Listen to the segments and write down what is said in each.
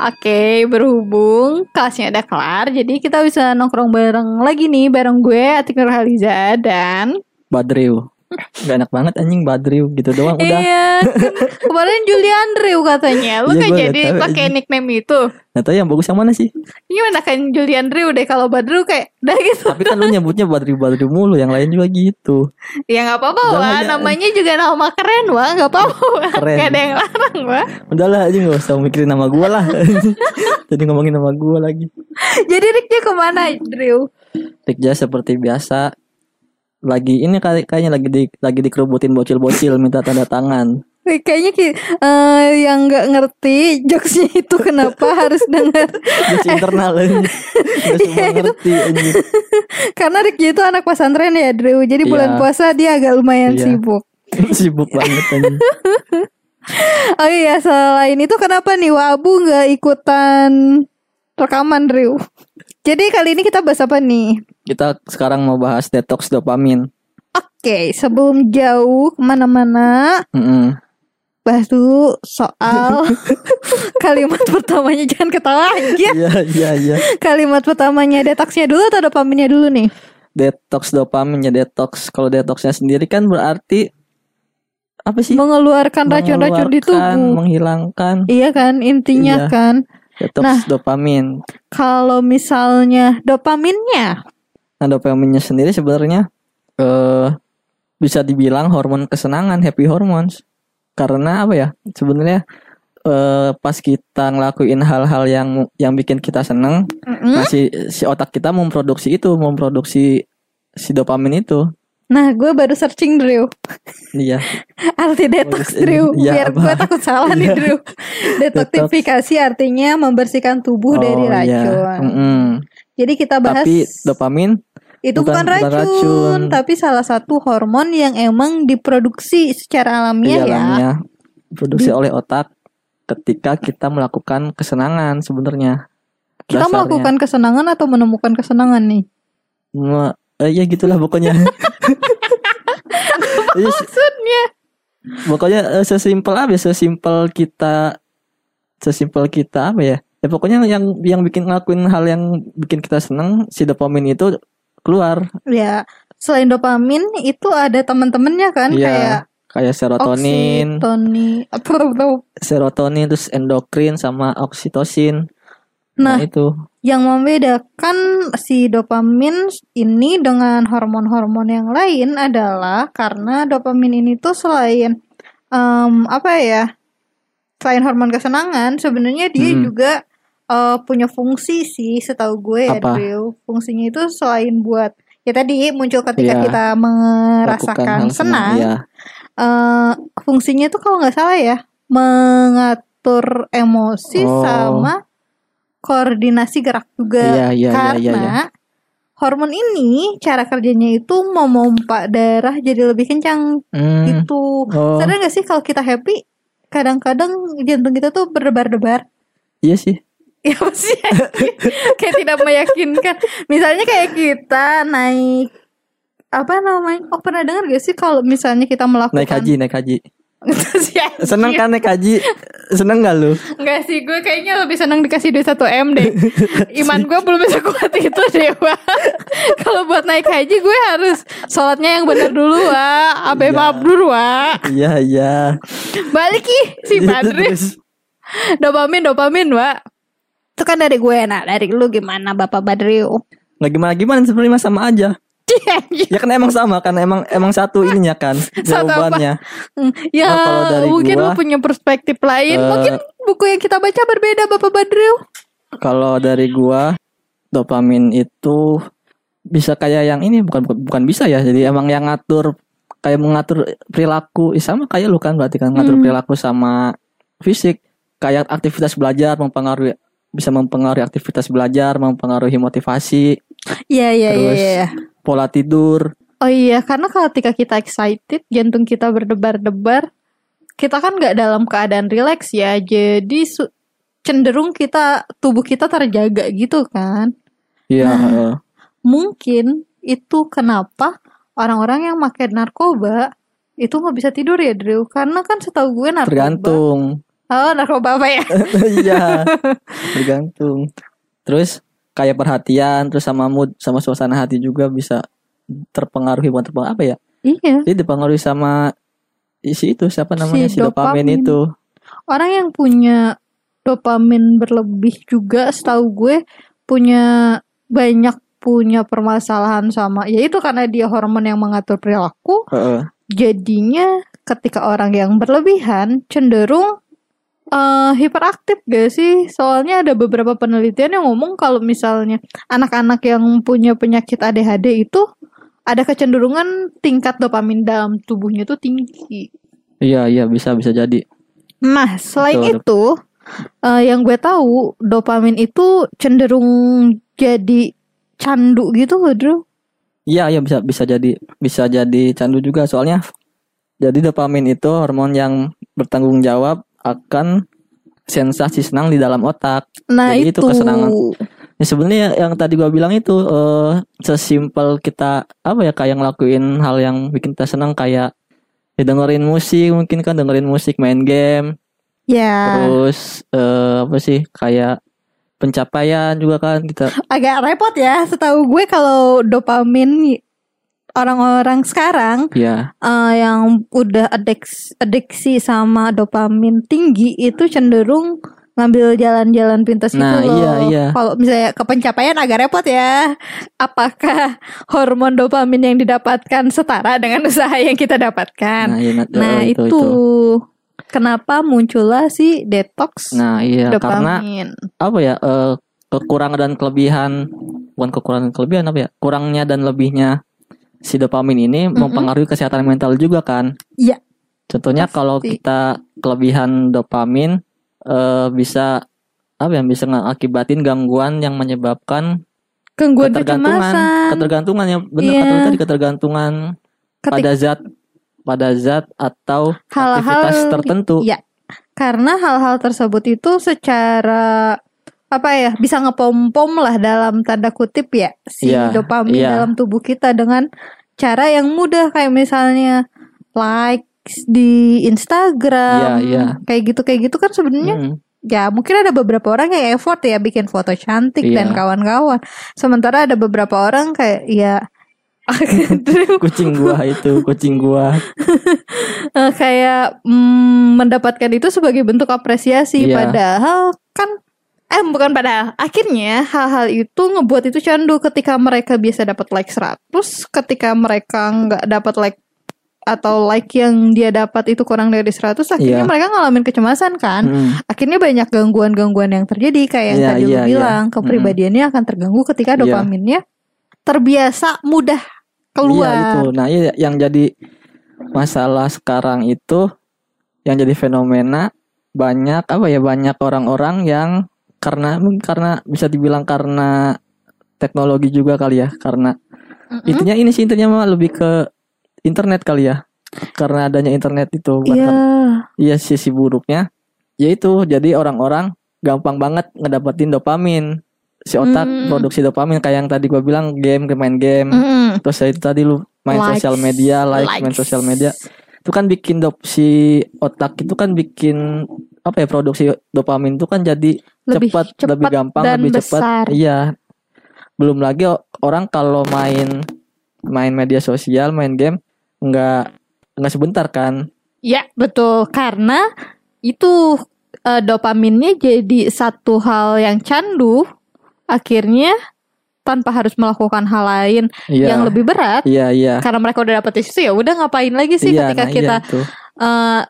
Oke, berhubung kelasnya udah kelar, jadi kita bisa nongkrong bareng lagi nih bareng gue Atik Nurhaliza dan Badriu. Gak enak banget anjing Badriu gitu doang udah. Iya, kan kemarin Julian Drew katanya. Lu Iya, kan jadi nggak pakai nickname itu. Nah tahu yang bagus yang mana sih? Gimana kan Julian Drew deh kalau Badru kayak udah gitu. Tapi kan lu nyebutnya Badriu Badriu mulu, yang lain juga gitu. Ya nggak apa-apa wah, ya. namanya juga nama keren wah, nggak apa-apa. Keren. Gak ada yang larang wah. Udahlah aja gak usah mikirin nama gua lah. Jadi ngomongin nama gua lagi. Jadi Ricknya ke mana Drew? Rikja seperti biasa lagi ini kali kayaknya lagi di lagi dikerubutin bocil-bocil minta tanda tangan. Kayaknya ki- eh, yang nggak ngerti jokesnya itu kenapa harus dengar Bocil internal. Gak semua ngerti anjing. karena Ricky itu anak pesantren ya Drew jadi bulan Iya. puasa dia agak lumayan Iya. sibuk Sibuk banget anjing. oh iya selain itu kenapa nih Wabu nggak ikutan rekaman Drew jadi kali ini kita bahas apa nih Kita sekarang mau bahas detox dopamin. Oke sebelum jauh ke mana-mana Mm-mm. bahas dulu soal kalimat pertamanya jangan ketawa aja Iya iya iya. kalimat pertamanya detoxnya dulu atau dopaminnya dulu nih Detox dopamin ya detox. Kalau detoxnya sendiri kan berarti apa sih? mengeluarkan racun-racun di tubuh menghilangkan Iya kan intinya Iya. kan detox Nah. dopamin. kalau misalnya dopaminnya Nah, dopaminnya sendiri sebenarnya eh bisa dibilang hormon kesenangan, happy hormones. Karena apa ya? Sebenarnya eh pas kita ngelakuin hal-hal yang yang bikin kita seneng, Mm-mm. nah si, si otak kita memproduksi itu, memproduksi si dopamin itu. Nah gue baru searching Drew Iya. Arti detox Bagus, Drew iya, Biar apa? gue takut salah nih Iya. Drew Detoksifikasi artinya membersihkan tubuh dari Oh, iya. racun Mm-mm. Jadi kita bahas Tapi dopamin Itu bukan, bukan- bukan racun, racun. Tapi salah satu hormon yang emang diproduksi secara alamiah di ya alamnya produksi oleh otak ketika kita melakukan kesenangan sebenarnya. Kita Dasarnya. melakukan kesenangan atau menemukan kesenangan nih Me- eh, ya gitulah pokoknya. Iya, Maksudnya pokoknya eh, sesimpel apa ya, sesimpel kita sesimpel kita apa ya? Ya pokoknya yang yang bikin ngelakuin hal yang bikin kita seneng si dopamin itu keluar. Ya Selain dopamin itu ada teman-temannya kan Iya, Kayak Kayak serotonin, oksitoni apa apa. serotonin terus endokrin sama oksitosin. Nah, Nah, itu yang membedakan si dopamin ini dengan hormon-hormon yang lain adalah karena dopamin ini tuh selain em, apa ya? Selain hormon kesenangan, sebenarnya dia Hmm. juga eh, punya fungsi sih, setahu gue ya? Drew. Fungsinya itu selain buat ya tadi muncul ketika Iya. kita merasakan hal senang, Ya, eh, fungsinya tuh kalau nggak salah ya mengatur emosi Oh. sama koordinasi gerak juga iya, iya, karena iya, iya. hormon ini cara kerjanya itu memompa darah jadi lebih kencang Hmm, gitu. oh. Sadar nggak sih kalau kita happy kadang-kadang jantung kita tuh berdebar-debar Iya sih. Ya anjing? Kayak tidak meyakinkan Misalnya kayak kita naik Apa namanya Oh pernah dengar gak sih Kalau misalnya kita melakukan Naik haji, naik haji. Si. Seneng kan naik haji? Seneng gak lu? Enggak sih gue kayaknya lebih senang dikasih duit 1 M deh Iman gue belum bisa kuat itu deh. Kalau buat naik haji gue harus Sholatnya yang benar dulu Wak Abe Iya. mabrur Wak Iya, iya. Balik ih Si Badri Terus, Dopamin dopamin Wak Itu kan dari gue Nah dari lu gimana Bapak Badriu nggak gimana gimana sebenarnya sama aja. Ya kan emang sama kan emang emang satu ininya kan jawabannya. Hmm, Ya Nah, kalau dari mungkin lu gua, punya perspektif lain eh, Mungkin buku yang kita baca berbeda Bapak Badriu Kalau dari gua dopamin itu bisa kayak yang ini bukan bukan, bukan bisa ya. Jadi emang yang ngatur kayak mengatur perilaku sama kayak lu kan berarti kan ngatur Hmm. perilaku sama fisik kayak aktivitas belajar mempengaruhi bisa mempengaruhi aktivitas belajar, mempengaruhi motivasi, Iya iya iya Terus- iya pola tidur. Oh iya, karena ketika kita excited, jantung kita berdebar-debar, kita kan nggak dalam keadaan rileks ya, jadi cenderung kita tubuh kita terjaga gitu kan. Iya, Nah. Mungkin itu kenapa orang-orang yang pakai narkoba itu nggak bisa tidur ya Drew, karena kan setahu gue narkoba tergantung. Oh, narkoba apa ya? iya tergantung terus kayak perhatian terus sama mood sama suasana hati juga bisa terpengaruhi bukan terpengaruh apa ya iya. jadi dipengaruhi sama isi itu siapa namanya si, Si dopamin, dopamin. itu Orang yang punya dopamin berlebih juga setahu gue punya banyak punya permasalahan sama yaitu karena dia hormon yang mengatur perilaku Heeh. jadinya ketika orang yang berlebihan cenderung eh, hiperaktif gak sih? Soalnya ada beberapa penelitian yang ngomong kalau misalnya anak-anak yang punya penyakit ADHD itu ada kecenderungan tingkat dopamin dalam tubuhnya tuh tinggi. iya iya bisa bisa jadi Nah, selain Betul. itu eh, yang gue tahu dopamin itu cenderung jadi candu gitu loh, Drew. Iya, iya bisa bisa jadi bisa jadi candu juga soalnya jadi dopamin itu hormon yang bertanggung jawab akan sensasi senang di dalam otak. Nah, Jadi itu itu. kesenangan. Ya sebenarnya yang tadi gua bilang itu eh sesimpel kita apa ya kayak ngelakuin hal yang bikin kita senang kayak ya dengerin musik mungkin kan dengerin musik main game Ya, terus eh apa sih kayak pencapaian juga kan kita agak repot ya. Setahu gue kalau dopamin orang-orang sekarang ya eh, yang udah adiksi, adiksi sama dopamin tinggi itu cenderung ngambil jalan-jalan pintas Nah, gitu loh. iya, iya. Kalau misalnya ke pencapaian agak repot ya. Apakah hormon dopamin yang didapatkan setara dengan usaha yang kita dapatkan? nah, iya, nah, Nah, eh, itu, kenapa muncullah si detox nah iya karena dopamin. apa ya eh, kekurangan dan kelebihan bukan kekurangan dan kelebihan apa ya kurangnya dan lebihnya si dopamin ini mempengaruhi kesehatan mental juga kan Iya. contohnya Pasti. kalau kita kelebihan dopamin eh, bisa apa ya bisa ngakibatin gangguan yang menyebabkan Gangguan ketergantungan kecemasan. ketergantungan ya benar Iya. kata tadi ketergantungan Ketik- pada zat pada zat atau Hal-hal aktivitas tertentu Iya. Karena hal-hal tersebut itu secara apa ya bisa ngepom-pom lah dalam tanda kutip ya si Iya, dopamin iya. dalam tubuh kita dengan cara yang mudah kayak misalnya likes di Instagram Iya, iya. kayak gitu kayak gitu kan sebenarnya Mm. ya mungkin ada beberapa orang yang effort ya bikin foto cantik Iya. dan kawan-kawan sementara ada beberapa orang kayak ya kucing gua itu kucing gua Eh, kayak mm, mendapatkan itu sebagai bentuk apresiasi Iya. padahal kan eh bukan padahal akhirnya hal-hal itu ngebuat itu candu ketika mereka biasa dapat like 100 ketika mereka nggak dapat like atau like yang dia dapat itu kurang dari 100 akhirnya Iya. mereka ngalamin kecemasan kan Mm. akhirnya banyak gangguan-gangguan yang terjadi kayak yang Iya, tadi lu iya, iya. bilang kepribadiannya akan terganggu ketika Iya. dopaminnya terbiasa mudah keluar Iya itu. Nah, iya yang jadi masalah sekarang itu yang jadi fenomena banyak apa ya banyak orang-orang yang karena karena bisa dibilang karena teknologi juga kali ya karena Mm-mm. intinya ini sih intinya mah lebih ke internet kali ya karena adanya internet itu Iya. karena- iya sisi buruknya yaitu jadi orang-orang gampang banget ngedapetin dopamin si otak Hmm. produksi dopamin kayak yang tadi gua bilang game main game Mm-mm. terus itu tadi lu main Likes. sosial media like main sosial media itu kan bikin dop si otak itu kan bikin apa ya produksi dopamin itu kan jadi Lebih cepat, cepat lebih gampang dan lebih besar. cepat iya belum lagi orang kalau main main media sosial main game nggak nggak sebentar kan Ya, betul. Karena itu eh, dopaminnya jadi satu hal yang candu, akhirnya tanpa harus melakukan hal lain iya yang lebih berat. iya iya Karena mereka udah dapet di situ ya udah ngapain lagi sih iya ketika nah, kita iya tuh. eh,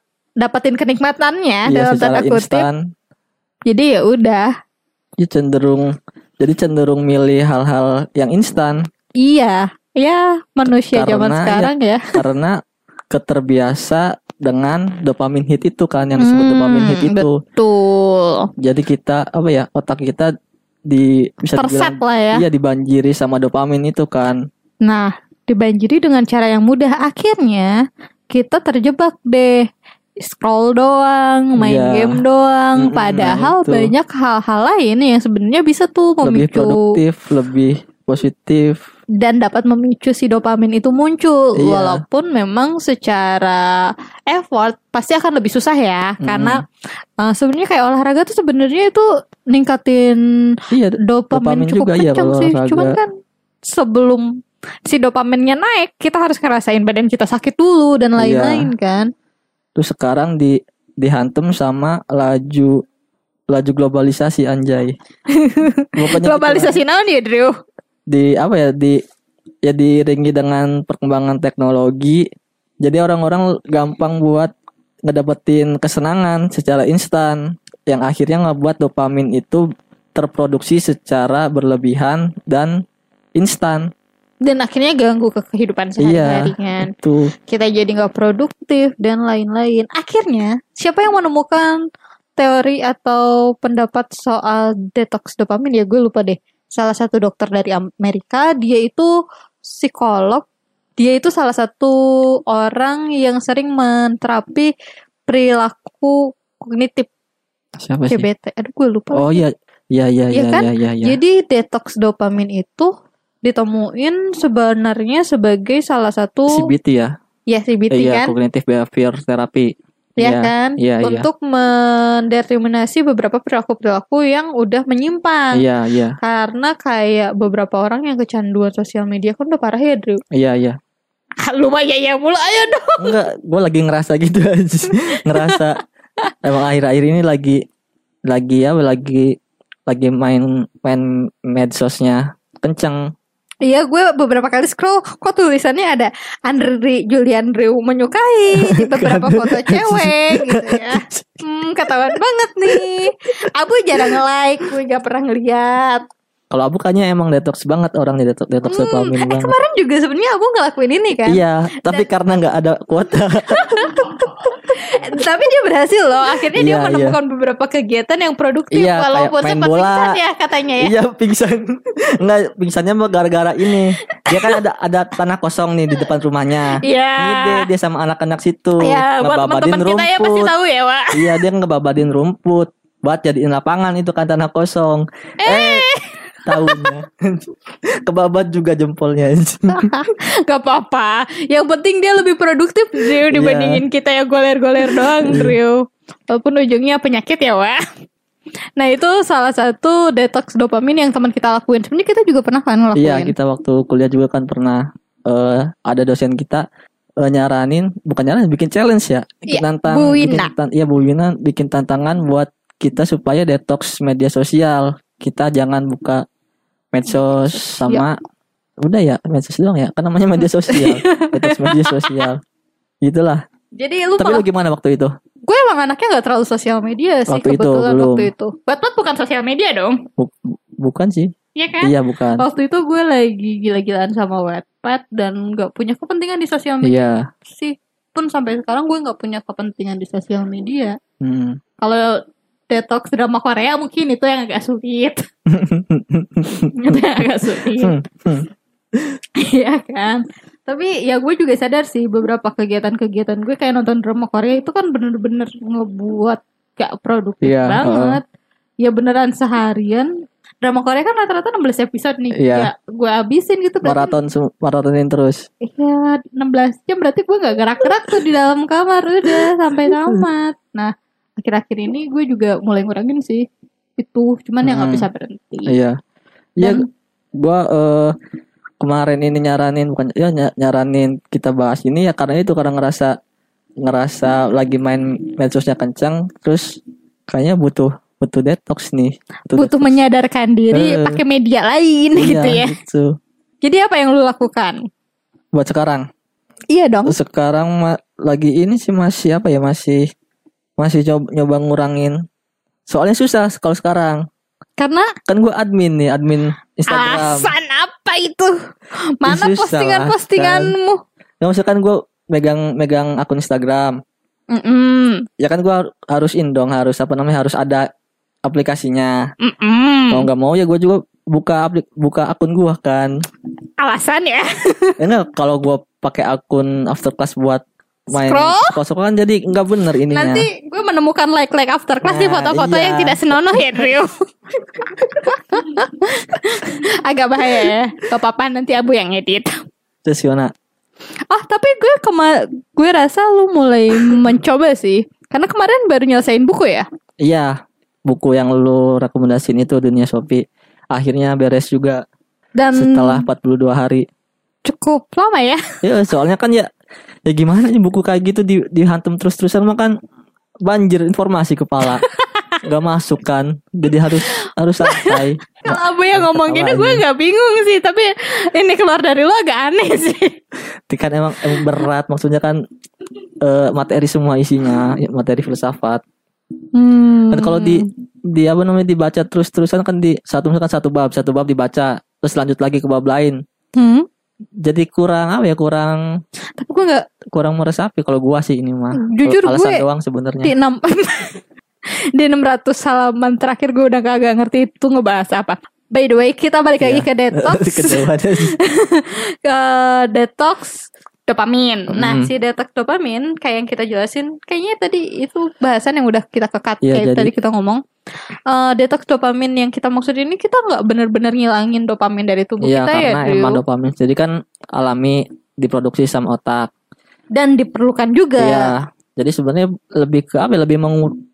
dapetin kenikmatannya iya dalam tanda kutip. instan Jadi ya udah. ya cenderung jadi cenderung milih hal-hal yang instan Iya, ya manusia zaman Karena ya- sekarang ya. karena keterbiasa dengan dopamin hit itu kan yang disebut Hmm, dopamin hit itu. Betul. Jadi kita apa ya otak kita di bisa dibilang lah ya. iya dibanjiri sama dopamin itu kan. Nah, dibanjiri dengan cara yang mudah akhirnya kita terjebak deh scroll doang, main Iya. game doang, Mm-mm, padahal itu. banyak hal-hal lain yang sebenarnya bisa tuh Lebih memicu produktif, lebih positif. dan dapat memicu si dopamin itu muncul Iya. walaupun memang secara effort pasti akan lebih susah ya Mm. karena uh, sebenarnya kayak olahraga tuh sebenarnya itu ningkatin Iya, dopamin, Dopamin cukup juga iya kencang kalau sih olahraga. cuman kan sebelum si dopaminnya naik kita harus ngerasain badan kita sakit dulu dan Iya. lain-lain kan terus sekarang di dihantem sama laju laju globalisasi anjay. Kita globalisasi naon ya Drew di apa ya di ya diiringi dengan perkembangan teknologi. Jadi orang-orang gampang buat ngedapetin kesenangan secara instan yang akhirnya ngebuat dopamin itu terproduksi secara berlebihan dan instan. Dan akhirnya ganggu ke kehidupan sehari-hari Iya. kan kita jadi nggak produktif dan lain-lain. Akhirnya, siapa yang menemukan teori atau pendapat soal detox dopamin ya gue lupa deh. Salah satu dokter dari Amerika, dia itu psikolog. Dia itu salah satu orang yang sering menterapi perilaku kognitif siapa sih? CBT. Aduh gue lupa. Oh iya, iya iya Iya iya kan? iya iya. iya. Jadi detox dopamin itu ditemuin sebenarnya sebagai salah satu CBT ya. ya CBT Eh, iya, kan cognitive behavior therapy. ya Iya, kan iya. untuk mendeterminasi beberapa perilaku-perilaku yang udah menyimpang Iya, iya. karena kayak beberapa orang yang kecanduan sosial media kan udah parah ya Drew Iya, iya. lumayan ya mulu ayo dong Enggak, gue lagi ngerasa gitu aja. ngerasa emang akhir-akhir ini lagi lagi ya lagi lagi main main medsosnya kenceng. Iya gue beberapa kali scroll kok tulisannya ada Andri Julian Drew menyukai di beberapa foto cewek gitu ya. Hmm ketahuan banget nih. Abu jarang nge-like gue gak pernah ngeliat Kalau Abu kayaknya emang detox banget orang di detox, detox Hmm, dopamin eh, banget. kemarin juga sebenarnya Abu ngelakuin ini kan. Iya, tapi karena nggak ada kuota. tapi dia berhasil loh akhirnya dia Iya, menemukan beberapa kegiatan yang produktif Iya, walaupun sempat bola. pingsan ya katanya ya. Iya pingsan. Enggak pingsannya mah gara-gara ini. Dia kan ada ada tanah kosong nih di depan rumahnya. Iya. Ini dia, dia sama anak-anak situ. Ya buat teman-teman kita ya pasti tahu ya Wak. Iya dia ngebabadin rumput. Buat jadiin lapangan itu kan tanah kosong. Eh, Tahunya Kebabat juga jempolnya gak apa-apa yang penting dia lebih produktif Drew Iya. dibandingin kita yang goler-goler doang Drew walaupun ujungnya penyakit ya Wak Nah itu salah satu detox dopamin yang teman kita lakuin. Sebenarnya kita juga pernah kan ngelakuin. Iya kita waktu kuliah juga kan pernah eh Ada dosen kita eh, nyaranin Bukan nyaranin bikin challenge ya Iya, Nantang Bu bikin Wina. tan- Iya Bu Wina bikin tantangan buat kita supaya detox media sosial Kita jangan buka medsos sama Udah ya medsos doang ya Kan namanya media sosial Detox media sosial Gitulah Jadi lu Tapi malah lu gimana waktu itu? gue emang anaknya nggak terlalu sosial media sih Waktu itu, kebetulan belum. waktu itu. Batman bukan sosial media dong, Bu- bukan sih Iya kan? Iya bukan Waktu itu gue lagi gila-gilaan sama Wattpad dan nggak punya kepentingan di sosial media Iya sih. Pun sampai sekarang gue nggak punya kepentingan di sosial media. hmm. Kalau detox drama Korea mungkin itu yang agak sulit. itu yang agak sulit. Hmm, hmm. Iya kan. Tapi ya gue juga sadar sih beberapa kegiatan-kegiatan gue kayak nonton drama Korea itu kan bener-bener ngebuat gak produktif Iya, banget. Ya beneran seharian. Drama Korea kan rata-rata 16 episode nih. Iya. Ya gue habisin gitu. berarti- Maraton maratonin terus Iya 16 jam berarti gue gak gerak-gerak tuh di dalam kamar udah sampai tamat. Nah akhir-akhir ini gue juga mulai ngurangin sih itu. Cuman yang gak Hmm. bisa berhenti. Iya Iya gua eh, kemarin ini nyaranin bukan ya ny- nyaranin kita bahas ini ya karena itu karena ngerasa ngerasa lagi main medsosnya kencang terus kayaknya butuh butuh detox nih Butuh detox. menyadarkan diri Eh. pakai media lain Iya, gitu ya. gitu. Jadi apa yang lu lakukan? buat sekarang Iya dong. sekarang lagi ini sih masih apa ya masih masih coba nyoba ngurangin soalnya susah kalau sekarang Karena kan gua admin nih admin Instagram asan apa itu? Mana Susah, postingan-postinganmu? ya maksudnya kan gue megang megang akun Instagram Mm-mm. ya kan gua harus in dong harus apa namanya harus ada aplikasinya Mm-mm. mau nggak mau ya gue juga buka aplik buka akun gua kan Alasan ya? ya enggak kalau gua pakai akun after class buat main Scroll. scroll kan jadi nggak bener ininya. Nanti gue menemukan like-like after class di Nah, foto-foto iya. yang tidak senonoh ya Drew. Agak bahaya ya. Gak apa-apa nanti Abu yang edit. Terus gimana? Oh tapi gue kema gue rasa lu mulai mencoba sih. Karena kemarin baru nyelesain buku ya. Iya, buku yang lu rekomendasiin itu dunia Shopee akhirnya beres juga Dan setelah 42 hari. cukup lama ya. Ya soalnya kan ya ya gimana nih buku kayak gitu di dihantam terus-terusan mah kan banjir informasi kepala. Gak masuk kan. Jadi harus harus santai. Kalau Abu yang ngomong gini gue aja. gak bingung sih. Tapi ini keluar dari lo agak aneh sih. Itu kan emang, emang berat maksudnya kan eh, materi semua isinya, ya, materi filsafat. Hmm. Kan kalau di di apa namanya dibaca terus-terusan kan di satu misalkan satu bab, satu bab dibaca, terus lanjut lagi ke bab lain. Hmm. Jadi kurang apa ya? Kurang Tapi gue gak kurang meresapi kalau gua sih ini mah. Jujur alasan gue doang sebenarnya. di enam di 600 halaman terakhir gue udah kagak ngerti itu ngebahas apa. By the way, kita balik lagi Iya. ke detox. Ke detox dopamin. Nah, Mm. si detox dopamin kayak yang kita jelasin, kayaknya tadi itu bahasan yang udah kita kekat Iya, kayak jadi- tadi kita ngomong. Eh, detox dopamin yang kita maksud ini kita nggak bener-bener ngilangin dopamin dari tubuh Iya kita ya, karena Drew. emang dopamin jadi kan alami diproduksi sama otak. dan diperlukan juga. Iya. Jadi sebenarnya lebih ke apa? ya, Lebih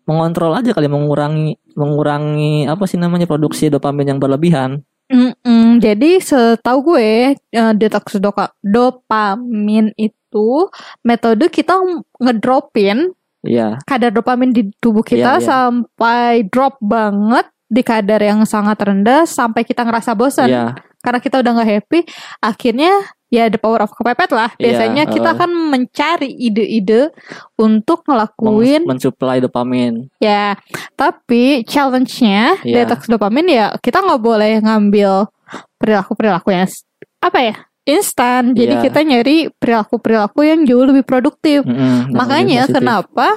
mengontrol aja kali mengurangi mengurangi apa sih namanya produksi dopamin yang berlebihan. Mm-mm, jadi setahu gue eh, detox doka- dopamin itu metode kita ngedropin Iya. kadar dopamin di tubuh kita Iya, iya. sampai drop banget di kadar yang sangat rendah sampai kita ngerasa bosan Iya. karena kita udah nggak happy akhirnya ya the power of kepepet lah Iya, biasanya kita eh. akan mencari ide-ide untuk ngelakuin mensuplai dopamin. Ya, tapi challenge-nya Iya. detox dopamin ya kita nggak boleh ngambil perilaku-perilaku yang apa ya instan. Jadi Iya. kita nyari perilaku-perilaku yang jauh lebih produktif. Mm-mm, yang makanya kenapa?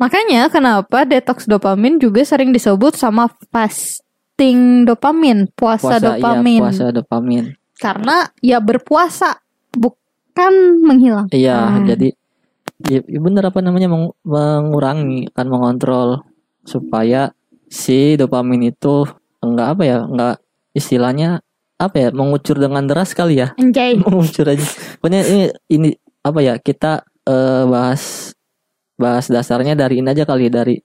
Makanya kenapa detox dopamin juga sering disebut sama fasting dopamin, puasa, puasa dopamin. Iya, puasa dopamin. Karena ya berpuasa bukan menghilang. Iya, Hmm. jadi ya, ya bener apa namanya meng- mengurangi kan mengontrol supaya si dopamin itu enggak apa ya, enggak istilahnya apa ya, mengucur dengan deras kali ya. Anjay. mengucur aja. Pokoknya ini ini apa ya, kita eh, bahas bahas dasarnya dari ini aja kali dari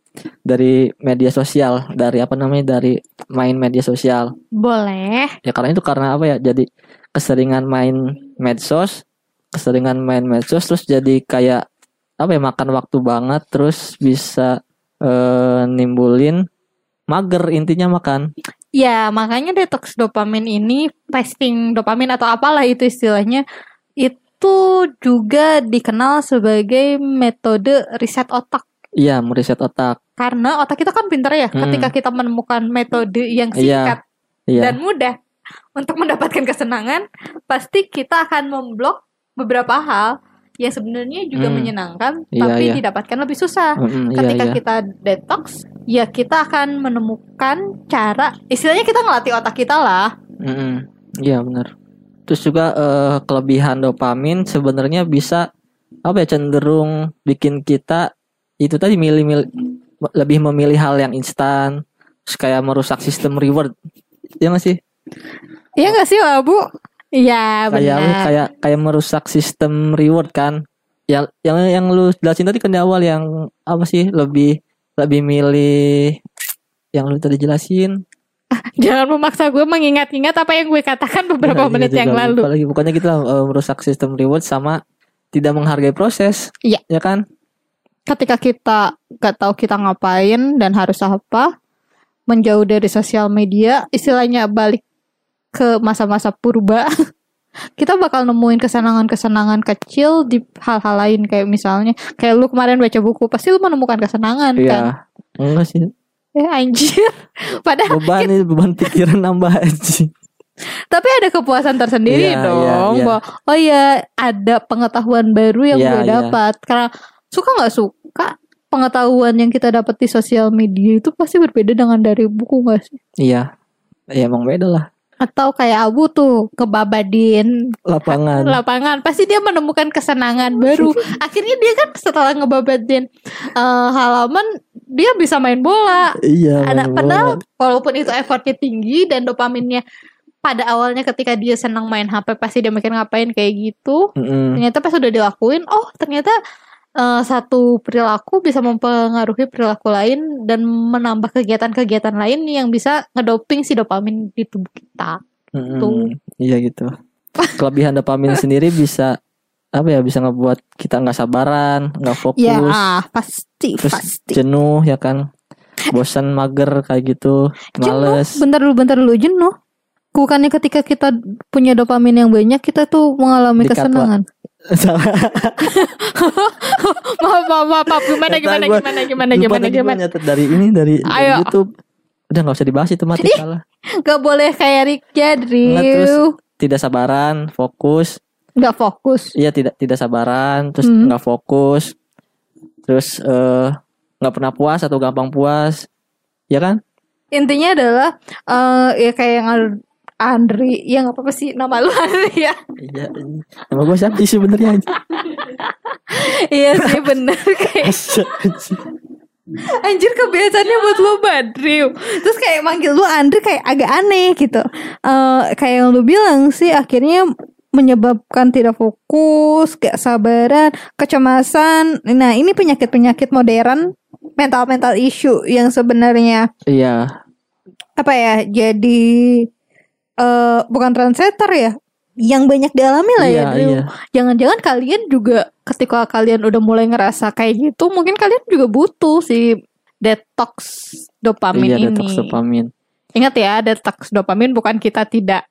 dari media sosial, dari apa namanya dari main media sosial. Boleh. Ya karena itu karena apa ya? Jadi keseringan main medsos, keseringan main medsos terus jadi kayak apa ya makan waktu banget terus bisa eh, nimbulin mager intinya makan. Ya, makanya detox dopamin ini, fasting dopamin atau apalah itu istilahnya, itu juga dikenal sebagai metode riset otak. Iya, meriset otak. Karena otak kita kan pintar ya, Hmm. ketika kita menemukan metode yang Iya, singkat Iya. dan mudah untuk mendapatkan kesenangan, pasti kita akan memblok beberapa hal yang sebenarnya juga Hmm. menyenangkan, Iya, tapi iya. didapatkan lebih susah. Mm-mm, iya, ketika iya. kita detox ya kita akan menemukan cara istilahnya kita ngelatih otak kita lah Mm-mm. Iya benar. Terus juga eh, kelebihan dopamin sebenarnya bisa apa ya cenderung bikin kita itu tadi milih-milih lebih memilih hal yang instan, terus kayak merusak sistem reward. Ya nggak sih? iya gak sih lah bu iya Kayak benar kayak kayak merusak sistem reward kan. Yang yang yang lu jelasin tadi kan di awal yang apa sih lebih lebih milih yang lu tadi jelasin jangan memaksa gue mengingat-ingat apa yang gue katakan beberapa Nggak, menit juga yang lalu lagi. Pokoknya kita eh, merusak sistem reward sama tidak menghargai proses. Iya. Ya kan? ketika kita gak tahu kita ngapain dan harus apa menjauh dari sosial media istilahnya balik ke masa-masa purba kita bakal nemuin kesenangan-kesenangan kecil di hal-hal lain kayak misalnya kayak lu kemarin baca buku pasti lu menemukan kesenangan kan Iya. Enggak sih. Eh anjir. Padahal Beban ini beban pikiran nambah aja. tapi ada kepuasan tersendiri Iya, dong. iya, iya. Bahwa, oh ya ada pengetahuan baru yang Iya, gue iya. dapat. Karena suka nggak suka pengetahuan yang kita dapat di sosial media itu pasti berbeda dengan dari buku nggak sih? Iya. Ya emang beda lah. atau kayak Abu tuh kebabadin lapangan lapangan pasti dia menemukan kesenangan baru akhirnya dia kan setelah ngebabadin eh, halaman dia bisa main bola iya padahal walaupun itu effortnya tinggi dan dopaminnya pada awalnya ketika dia senang main HP pasti dia mikir ngapain kayak gitu Mm-mm. ternyata pas udah dilakuin oh ternyata eh, satu perilaku bisa mempengaruhi perilaku lain dan menambah kegiatan-kegiatan lain yang bisa ngedoping si dopamin di tubuh kita Mm-mm. Tuh. iya gitu kelebihan dopamin sendiri bisa apa ya bisa ngebuat kita nggak sabaran nggak fokus ya ah, pasti terus pasti jenuh ya kan bosan mager kayak gitu males Jenuh, bentar dulu, bentar dulu jenuh. Bukannya ketika kita punya dopamin yang banyak, kita tuh mengalami Dikat, kesenangan. Maaf, maaf, maaf, maaf. Gimana, gimana, gua, gimana, gimana, gimana, gimana. nyatet dari ini dari, dari. YouTube udah nggak usah dibahas itu mati Ih. salah Gak boleh kayak Rick Nggak, terus- Jadriu. tidak sabaran fokus Gak fokus. iya tidak tidak sabaran terus Hmm. nggak fokus. Terus eh, nggak pernah puas atau gampang puas. Ya kan? Intinya adalah, eh ya kayak yang Andri, ya gak apa-apa sih nama lu Andri ya. iya nama gue siapa sih sebenarnya iya sih bener kayak. Anjir kebiasaannya buat lu Badriu. Terus kayak manggil lu Andri kayak agak aneh gitu. Eh Kayak yang lu bilang sih akhirnya menyebabkan tidak fokus, gak sabaran, kecemasan. Nah ini penyakit-penyakit modern, mental-mental issue yang sebenarnya iya apa ya jadi eh bukan translator ya, yang banyak dialami lah ya. iya Drew. iya Jangan-jangan kalian juga ketika kalian udah mulai ngerasa kayak gitu, mungkin kalian juga butuh si detox dopamin iya ini. detox dopamin Ingat ya, detox dopamin bukan kita tidak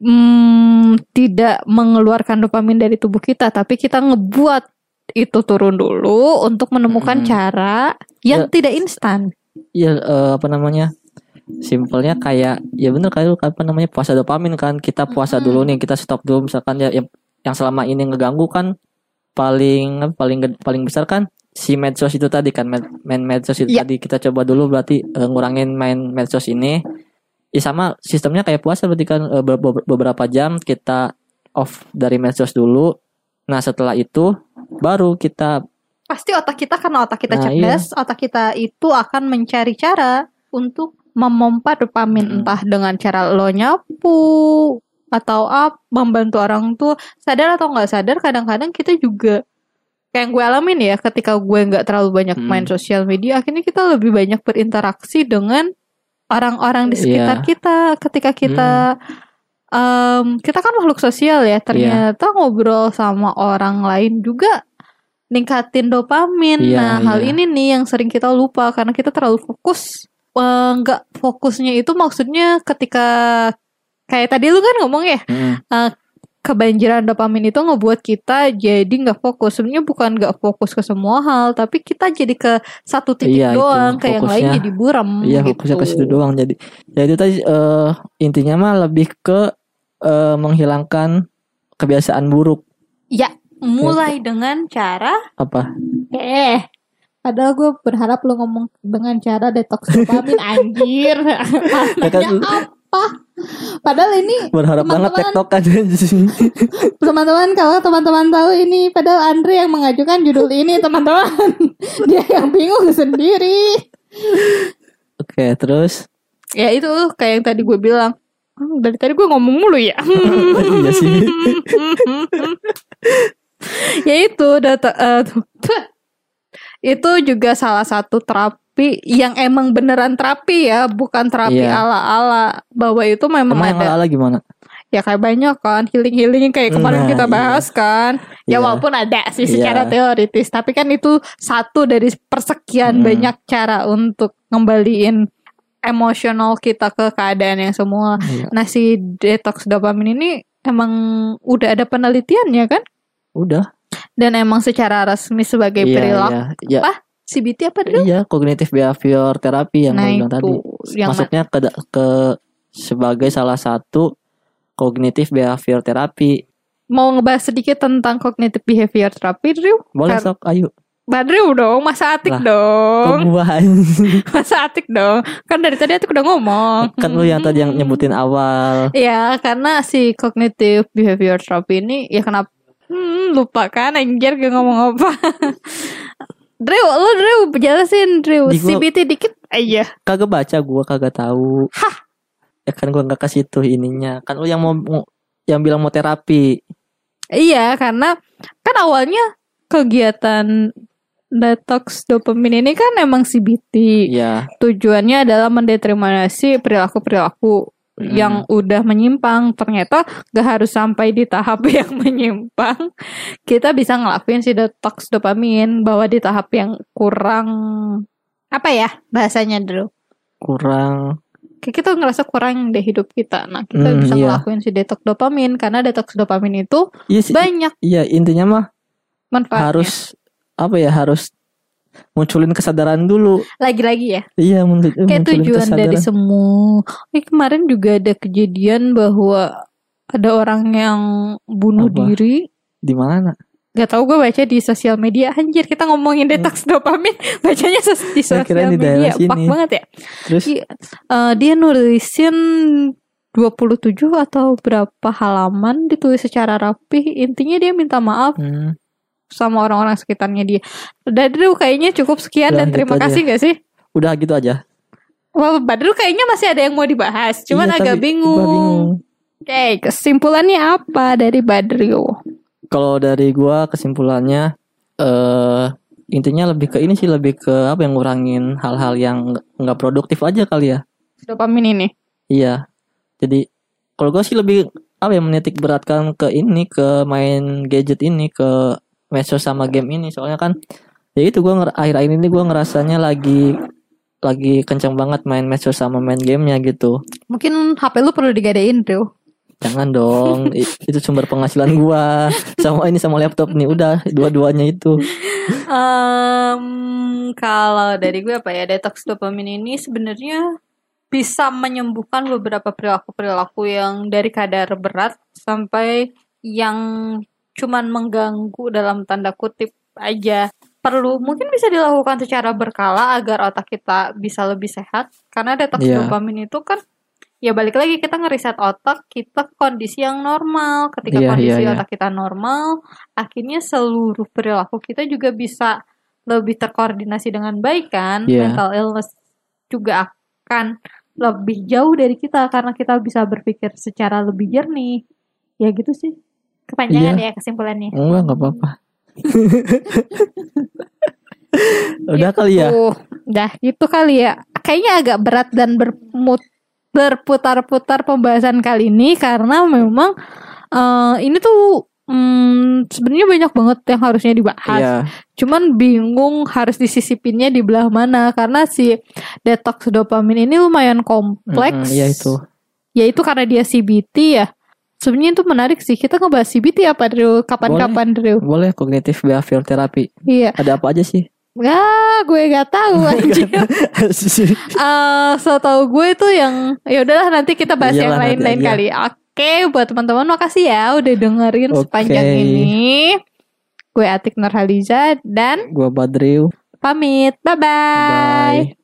hmm, tidak mengeluarkan dopamin dari tubuh kita, tapi kita ngebuat itu turun dulu untuk menemukan Mm-mm. cara yang Ya. tidak instan. Iya eh, apa namanya? Simpelnya kayak ya bener kayak apa namanya puasa dopamin kan. Kita puasa Mm-mm. dulu nih, kita stop dulu misalkan ya yang, yang selama ini ngeganggu kan paling paling paling besar kan si medsos itu tadi kan main medsos itu Iya. tadi kita coba dulu berarti eh, ngurangin main medsos ini. Ya sama sistemnya kayak puasa berarti kan be- beberapa jam kita off dari medsos dulu. Nah, setelah itu baru kita Pasti otak kita karena otak kita Nah, cerdas, otak kita itu akan mencari cara untuk memompa dopamin Mm-mm. entah dengan cara lo nyapu atau up membantu orang tua sadar atau nggak sadar kadang-kadang kita juga kayak yang gue alamin ya ketika gue nggak terlalu banyak Mm. main sosial media akhirnya kita lebih banyak berinteraksi dengan orang-orang di sekitar Iya. kita ketika kita em, kita kan makhluk sosial ya ternyata ngobrol sama orang lain juga ningkatin dopamin Iya, nah hal iya. ini nih yang sering kita lupa karena kita terlalu fokus Eh, nggak fokusnya itu maksudnya ketika kayak tadi lu kan ngomong ya mm, kebanjiran dopamin itu ngebuat kita jadi nggak fokus sebenarnya bukan nggak fokus ke semua hal tapi kita jadi ke satu titik Iya, doang kayak yang lain jadi buram Iya gitu. fokusnya ke situ doang jadi ya itu tadi eh, intinya mah lebih ke eh, menghilangkan kebiasaan buruk ya mulai dengan cara apa eh Padahal gue berharap lu ngomong dengan cara detox dopamin anjir. Maknanya kan- apa? Padahal ini berharap banget Teman-teman. tektokan anjing. teman-teman kalau teman-teman tahu ini padahal Andre yang mengajukan judul ini teman-teman. Dia yang bingung sendiri. oke terus Ya itu kayak yang tadi gue bilang. Hmm, Dari tadi gue ngomong mulu ya. iya sih ya itu data tuh. itu juga salah satu terapi yang emang beneran terapi ya, bukan terapi Iya. ala-ala. Bahwa itu memang emang ada ala gimana ya kayak banyak kan healing-healing kayak kemarin Nah, kita iya. bahas kan. Ya Iya. walaupun ada sih secara Iya. teoritis, tapi kan itu satu dari persekian Hmm. banyak cara untuk ngembaliin emosional kita ke keadaan yang semula. Iya. Nah si detox dopamin ini emang udah ada penelitiannya kan? udah Dan emang secara resmi sebagai iya perilaku iya ya, Apa? CBT apa dulu? iya kognitif behavior terapi yang nah gue itu bilang tadi yang masuknya ke, ke sebagai salah satu kognitif behavior terapi mau ngebahas sedikit tentang cognitive behavior therapy, Drew? boleh Kar- sok ayo Badriu dong, masa Atik Lah, dong. Masa Atik dong. Kan dari tadi Atik udah ngomong. kan lu yang tadi yang nyebutin awal. Ya, karena si cognitive behavior therapy ini ya kenapa hmm, lupa kan anjir gak ngomong apa. Drew, lu Drew jelasin Drew Di gua- CBT dikit aja. Kagak baca gua kagak tahu. Hah? Ya kan gua nggak kasih tuh ininya. Kan lu yang mau mau- yang bilang mau terapi. Iya, karena kan awalnya kegiatan detox dopamin ini kan emang CBT. Iya. Tujuannya adalah mendeterminasi perilaku-perilaku Hmm. yang udah menyimpang. Ternyata gak harus sampai di tahap yang menyimpang. Kita bisa ngelakuin si detox dopamin bahwa di tahap yang kurang apa ya bahasanya dulu. kurang Kayak kita ngerasa kurang deh hidup kita. Nah, kita Hmm, bisa iya. ngelakuin si detox dopamin karena detox dopamin itu iya sih banyak iya intinya mah manfaatnya. harus apa ya harus munculin kesadaran dulu lagi-lagi ya. iya muncul, kayak munculin tujuan dari kesadaran. semua. Eh, kemarin juga ada kejadian bahwa ada orang yang bunuh Apa? diri. di mana Gak tau gue baca di sosial media Anjir kita ngomongin detox dopamin Bacanya di sosial kira di daerah media Pak banget ya terus Iya. Eh, Dia nulisin 27 atau berapa halaman Ditulis secara rapih Intinya dia minta maaf hmm, sama orang-orang sekitarnya dia Badru kayaknya cukup sekian Udah, Dan terima gitu aja. kasih gak sih? udah gitu aja Wah, Badru kayaknya masih ada yang mau dibahas, cuman Iya, agak bingung. bingung. Oke, kesimpulannya apa dari Badru? kalau dari gua kesimpulannya eh intinya lebih ke ini sih lebih ke apa yang ngurangin hal-hal yang nggak- produktif aja kali ya Dopamin ini. iya jadi kalau gua sih lebih apa ya menitik beratkan ke ini ke main gadget ini ke medsos sama game ini. Soalnya kan ya itu gua nger- akhir-akhir ini gua ngerasanya lagi lagi kencang banget main medsos sama main gamenya gitu. Mungkin HP lu perlu digadein, Drew. jangan dong. Itu sumber penghasilan gua. Sama ini sama laptop nih. Udah dua-duanya itu. Em, kalau dari gue apa ya, detox dopamin ini sebenarnya bisa menyembuhkan beberapa perilaku-perilaku yang dari kadar berat sampai yang cuman mengganggu dalam tanda kutip aja. Perlu mungkin bisa dilakukan secara berkala agar otak kita bisa lebih sehat karena detox Iya. dopamin itu kan ya balik lagi kita ngeriset otak kita ke kondisi yang normal. Ketika Iya, kondisi iya, iya. otak kita normal, akhirnya seluruh perilaku kita juga bisa lebih terkoordinasi dengan baik kan. Iya. Mental illness juga akan lebih jauh dari kita karena kita bisa berpikir secara lebih jernih. Ya gitu sih. Kepanjangan ya kesimpulannya. enggak nggak apa-apa udah kali ya Tuh, dah gitu kali ya. Kayaknya agak berat dan bermut berputar-putar pembahasan kali ini karena memang eh, ini tuh hmm, sebenarnya banyak banget yang harusnya dibahas. Iya, Cuman bingung harus disisipinnya di belah mana karena si detox dopamin ini lumayan kompleks. Mm-mm, iya itu. Ya itu karena dia CBT ya. Sebenarnya itu menarik sih. Kita ngebahas CBT apa Drew? Kapan-kapan Drew? Boleh kognitif behavior terapi. Iya. Ada apa aja sih? Ah, gue gak tahu anjir. Eh, so tau gue itu yang ya udahlah nanti kita bahas yang Iyalah, nanti lain-lain aja. kali. Oke, buat teman-teman makasih ya udah dengerin Oke. sepanjang ini. Gue Atik Nurhaliza dan Gua Badriu. pamit. Bye-bye. Bye.